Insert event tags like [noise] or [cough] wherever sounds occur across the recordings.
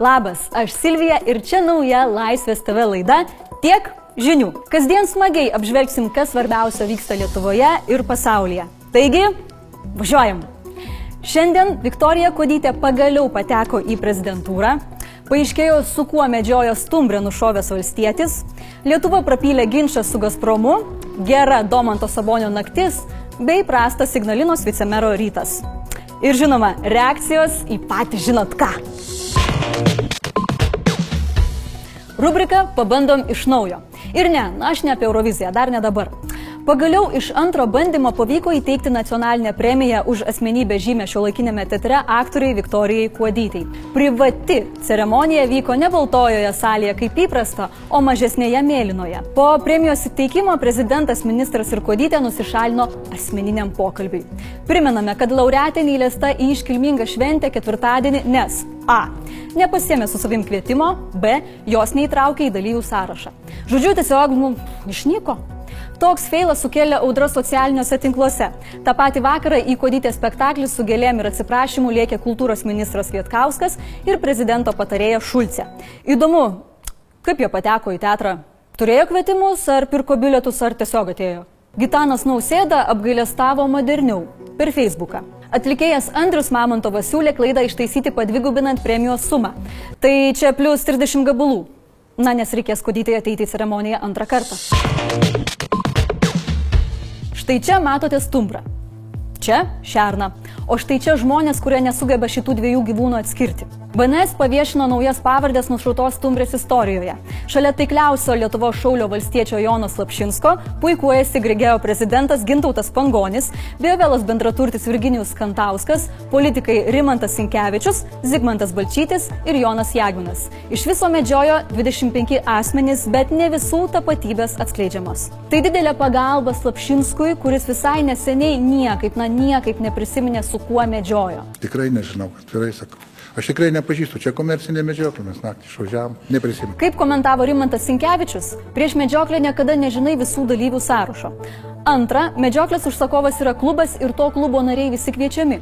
Labas, aš Silvija ir čia nauja Laisvės TV laida Tiek žinių. Kasdien smagiai apžvelgsim, kas svarbiausio vyksta Lietuvoje ir pasaulyje. Taigi, važiuojam. Šiandien Viktorija Kodytė pagaliau pateko į prezidentūrą. Paaiškėjo, su kuo medžiojo stumbrė nušovęs valstietis. Lietuva prapylė ginčą su Gazpromu, gera Domanto Sabonio naktis bei prastas Signalinos vicemero rytas. Ir žinoma, reakcijos į patį žinot ką. Rubrika Pabandom iš naujo. Ir ne, aš ne apie Euroviziją, dar ne dabar. Pagaliau iš antro bandymo pavyko įteikti nacionalinę premiją už asmenybę žymę šio laikinėme teatre aktoriai Viktorijai Kuodytei. Privati ceremonija vyko ne baltojoje salėje kaip įprasta, o mažesnėje mėlynoje. Po premijos įteikimo prezidentas, ministras ir Kuodytė nusišalino asmeniniam pokalbiui. Primename, kad laureatė neįlėsta į iškilmingą šventę ketvirtadienį, nes A. Nepasėmė su savim kvietimo, B. Jos neįtraukė į dalyvių sąrašą. Žodžiu, tiesiog, nu, išnyko. Toks feilas sukėlė audrą socialiniuose tinkluose. Ta pati vakarą į kodytę spektaklį su gėlėm ir atsiprašymu lėkė kultūros ministras Vietkauskas ir prezidento patarėja Šulce. Įdomu, kaip jie pateko į teatrą? Turėjo kvietimus, ar pirko bilietus, ar tiesiog atėjo? Gitanas Nausėda apgailestavo moderniau per Facebooką. Atlikėjas Andrius Mamontovas siūlė klaidą ištaisyti padvigubinant premijos sumą. Tai čia plus 30 gabalų. Na, nes reikės kodytai ateiti į ceremoniją antrą kartą. Štai čia matote stumbrą. Čia šerną. O štai čia žmonės, kurie nesugeba šitų dviejų gyvūnų atskirti. BNS paviešino naujas pavardės nušautos stumbrės istorijoje. Šalia taikliausio Lietuvo šaulio valstiečio Jono Slapšinsko puikuojasi Grigėjo prezidentas Gintautas Pangonis, Biovelas bendraturtis Virginijus Kantauskas, politikai Rimantas Sinkevičius, Zigmantas Balčytis ir Jonas Jagvinas. Iš viso medžiojo 25 asmenys, bet ne visų tapatybės atskleidžiamos. Tai didelė pagalba Slapšinskui, kuris visai neseniai niekaip, na niekaip neprisiminė su kuo medžiojo. Tikrai nežinau, atvirai sakau. Aš tikrai nepažįstu, čia komercinė medžioklė, mes naktį išvažiavam, neprisimenu. Kaip komentavo Rimantas Sinkevičius, prieš medžioklę niekada nežinai visų dalyvių sąrašo. Antra, medžioklės užsakovas yra klubas ir to klubo nariai visi kviečiami.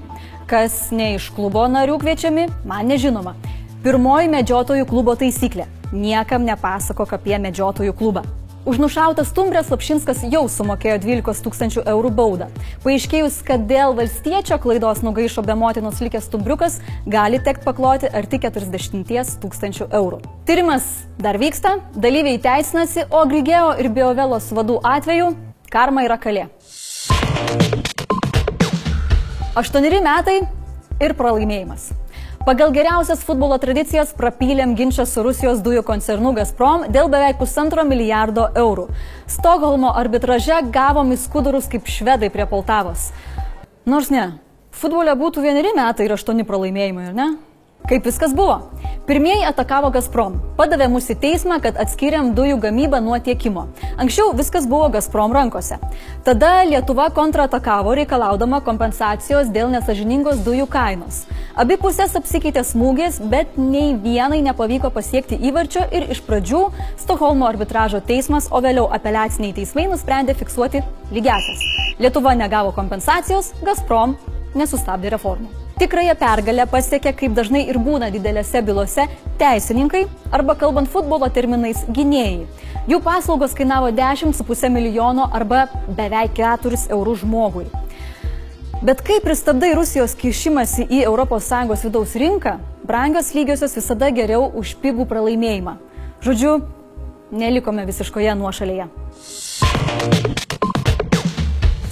Kas ne iš klubo narių kviečiami, man nežinoma. Pirmoji medžiotojų klubo taisyklė - niekam nepasakok apie medžiotojų klubą. Už nušautą stumbrę Slapšinskas jau sumokėjo 12 tūkstančių eurų baudą. Paaiškėjus, kad dėl valstiečio klaidos nugaišo be motinos likęs stumbriukas, gali tekti pakloti arti 40 tūkstančių eurų. Tyrimas dar vyksta, dalyviai teisinasi, o Grigėjo ir Biovelos vadų atveju karma yra kalė. Aštuoneri metai ir pralaimėjimas. Pagal geriausias futbolo tradicijas prapylėm ginčą su Rusijos dujų koncernu Gazprom dėl beveik pusantro milijardo eurų. Stokholmo arbitraže gavom į skudurus kaip švedai prie Poltavos. Nors ne, futbole būtų vieneri metai ir aštuoni pralaimėjimai, ar ne? Kaip viskas buvo? Pirmieji atakavo Gazprom, padavė mus į teismą, kad atskiriam dujų gamybą nuo tiekimo. Anksčiau viskas buvo Gazprom rankose. Tada Lietuva kontratakavo reikalaudama kompensacijos dėl nesažiningos dujų kainos. Abi pusės apsikeitė smūgis, bet nei vienai nepavyko pasiekti įvarčio ir iš pradžių Stokholmo arbitražo teismas, o vėliau apeliaciniai teismai nusprendė fiksuoti lygiasias. Lietuva negavo kompensacijos, Gazprom nesustabdė reformų. Tikrąją pergalę pasiekė, kaip dažnai ir būna didelėse bylose, teisininkai arba kalbant futbolo terminais gynėjai. Jų paslaugos kainavo 10,5 milijono arba beveik 4 eurų žmogui. Bet kai pristabdai Rusijos kišimasi į ES vidaus rinką, brangios lygiosios visada geriau už pigų pralaimėjimą. Žodžiu, nelikome visiškoje nuošalėje.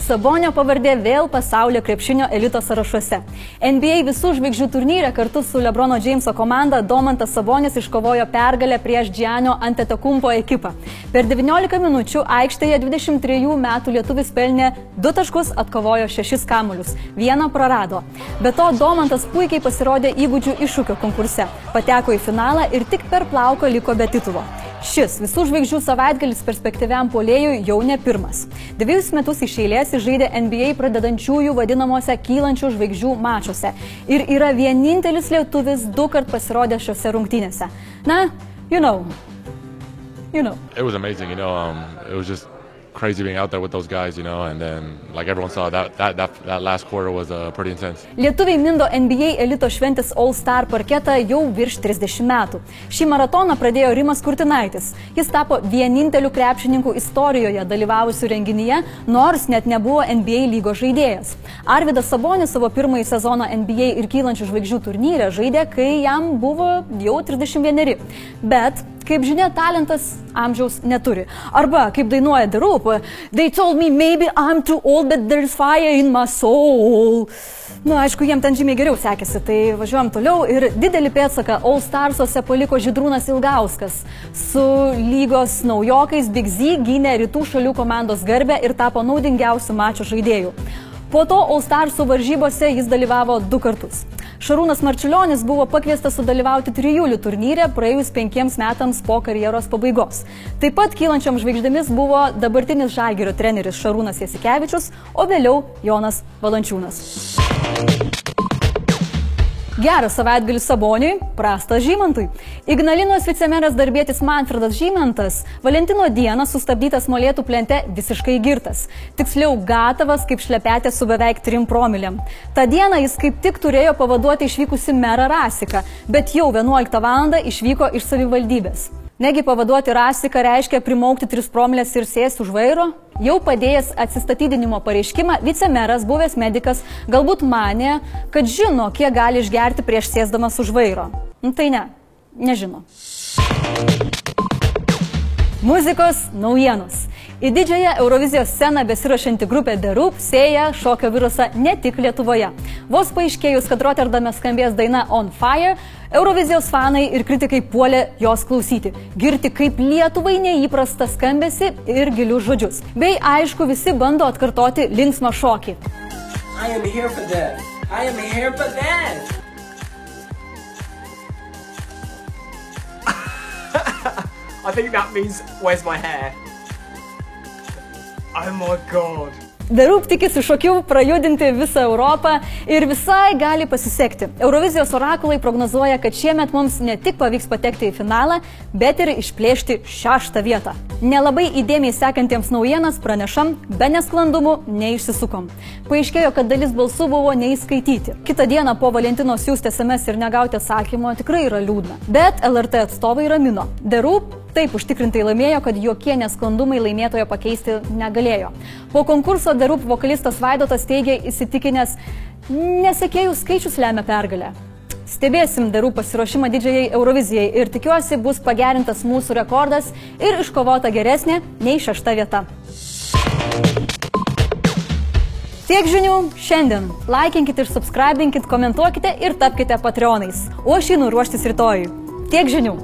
Sabonio pavardė vėl pasaulio krepšinio elito sąrašuose. NBA visų žvaigždžių turnyre kartu su Lebrono Jameso komanda Domantas Sabonis iškovojo pergalę prieš Džianio Antetokumpo ekipą. Per 19 minučių aikštėje 23 metų lietuvis pelnė 2 taškus, atkovojo 6 kamuolius, vieną prarado. Be to, Domantas puikiai pasirodė įgūdžių iššūkio konkurse, pateko į finalą ir tik per plauką liko be titulo. Šis visų žvaigždžių savaitgalis perspektyviam polėjui jau ne pirmas. Dviejus metus iš eilės žaidė NBA pradedančiųjų vadinamuose kylančių žvaigždžių mačiuose ir yra vienintelis lietuvis du kart pasirodęs šiuose rungtynėse. Na, you know. You know. It was amazing, you know. Um, it was just crazy being out there with those guys, you know, and then like everyone saw that that that, that last quarter was uh, pretty intense. Lietuviai mindo NBA elito šventės All Star parketą jau virš 30 metų. Šį maratoną pradėjo Rimas Kurtinaitis. Jis tapo vieninteliu krepšininku istorijoje dalyvavusiu renginyje, nors net nebuvo NBA lygos žaidėjas. Arvidas Sabonis savo pirmąjį sezoną NBA ir kylančių žvaigždžių turnyre žaidė, kai jam buvo jau 31. Bet Kaip žinia, talentas amžiaus neturi. Arba, kaip dainuoja The Roop, they told me maybe I'm too old, but there's fire in my soul. Na, nu, aišku, jiem ten žymiai geriau sekėsi, tai važiuojam toliau ir didelį pėdsaką All Starsuose paliko Židrūnas Ilgauskas. Su lygos naujokais Big Z gynė rytų šalių komandos garbę ir tapo naudingiausių mačo žaidėjų. Po to All Starsų varžybose jis dalyvavo du kartus. Šarūnas Marčiulionis buvo pakviestas sudalyvauti trijulių turnyre praėjus penkiems metams po karjeros pabaigos. Taip pat kylančiam žvaigždėmis buvo dabartinis žalgerio treneris Šarūnas Jasikevičius, o vėliau Jonas Valančiūnas. Geras savaitgalis Saboniui, prastas Žymantui. Ignalinos vicemeras darbėtis Manfredas Žymantas Valentino dieną sustabdytas molėtų plente visiškai girtas. Tiksliau, gatavas kaip šlepetė su beveik 3 promiliam. Ta diena jis kaip tik turėjo pavaduoti išvykusi merą Rasiką, bet jau 11 val. išvyko iš savivaldybės. Negi pavaduoti Rasiką reiškia primaukti 3 promilės ir sėsti už vairo? Jau padėjęs atsistatydinimo pareiškimą, vicemeras, buvęs medikas, galbūt manė, kad žino, kiek gali išgerti prieš sėsdamas už vairo. Nu, tai ne, nežino. Muzikos naujienos. Į didžiąją Eurovizijos sceną besirašanti grupė The Roop sėja šokio virusą ne tik Lietuvoje. Vos paaiškėjus, kad Rotterdame skambės daina On Fire, Eurovizijos fanai ir kritikai puolė jos klausyti, girti kaip Lietuvai neįprastą skambesi ir gilius žodžius. Bei aišku, visi bando atkartoti linksmą šokį. I am here for that. I am here for that. [laughs] I think that means where's my hair? Oh Roop tikisi šokių prajudinti visą Europą ir visai gali pasisekti. Eurovizijos orakulai prognozuoja, kad šiemet mums ne tik pavyks patekti į finalą, bet ir išplėšti šeštą vietą. Nelabai įdėmiai sekantiems naujienas pranešam, be nesklandumų neišsisukom. Paaiškėjo, kad dalis balsų buvo neįskaityti. Kita diena po Valentino siūsti SMS ir negauti atsakymo tikrai yra liūdna. Bet LRT atstovai ramino. Roop taip užtikrintai laimėjo, kad jokie nesklandumai laimėtojo pakeisti negalėjo. Po konkurso Darup vokalistas Vaidotas teigė įsitikinęs, nesekėjų skaičius lemia pergalę. Stebėsim darų pasiruošimą didžiai Eurovizijai ir tikiuosi bus pagerintas mūsų rekordas ir iškovota geresnė nei šešta vieta. Tiek žinių šiandien. Laikinkite ir subscribinkite, komentuokite ir tapkite patronais. O aš einu ruoštis rytoj. Tiek žinių.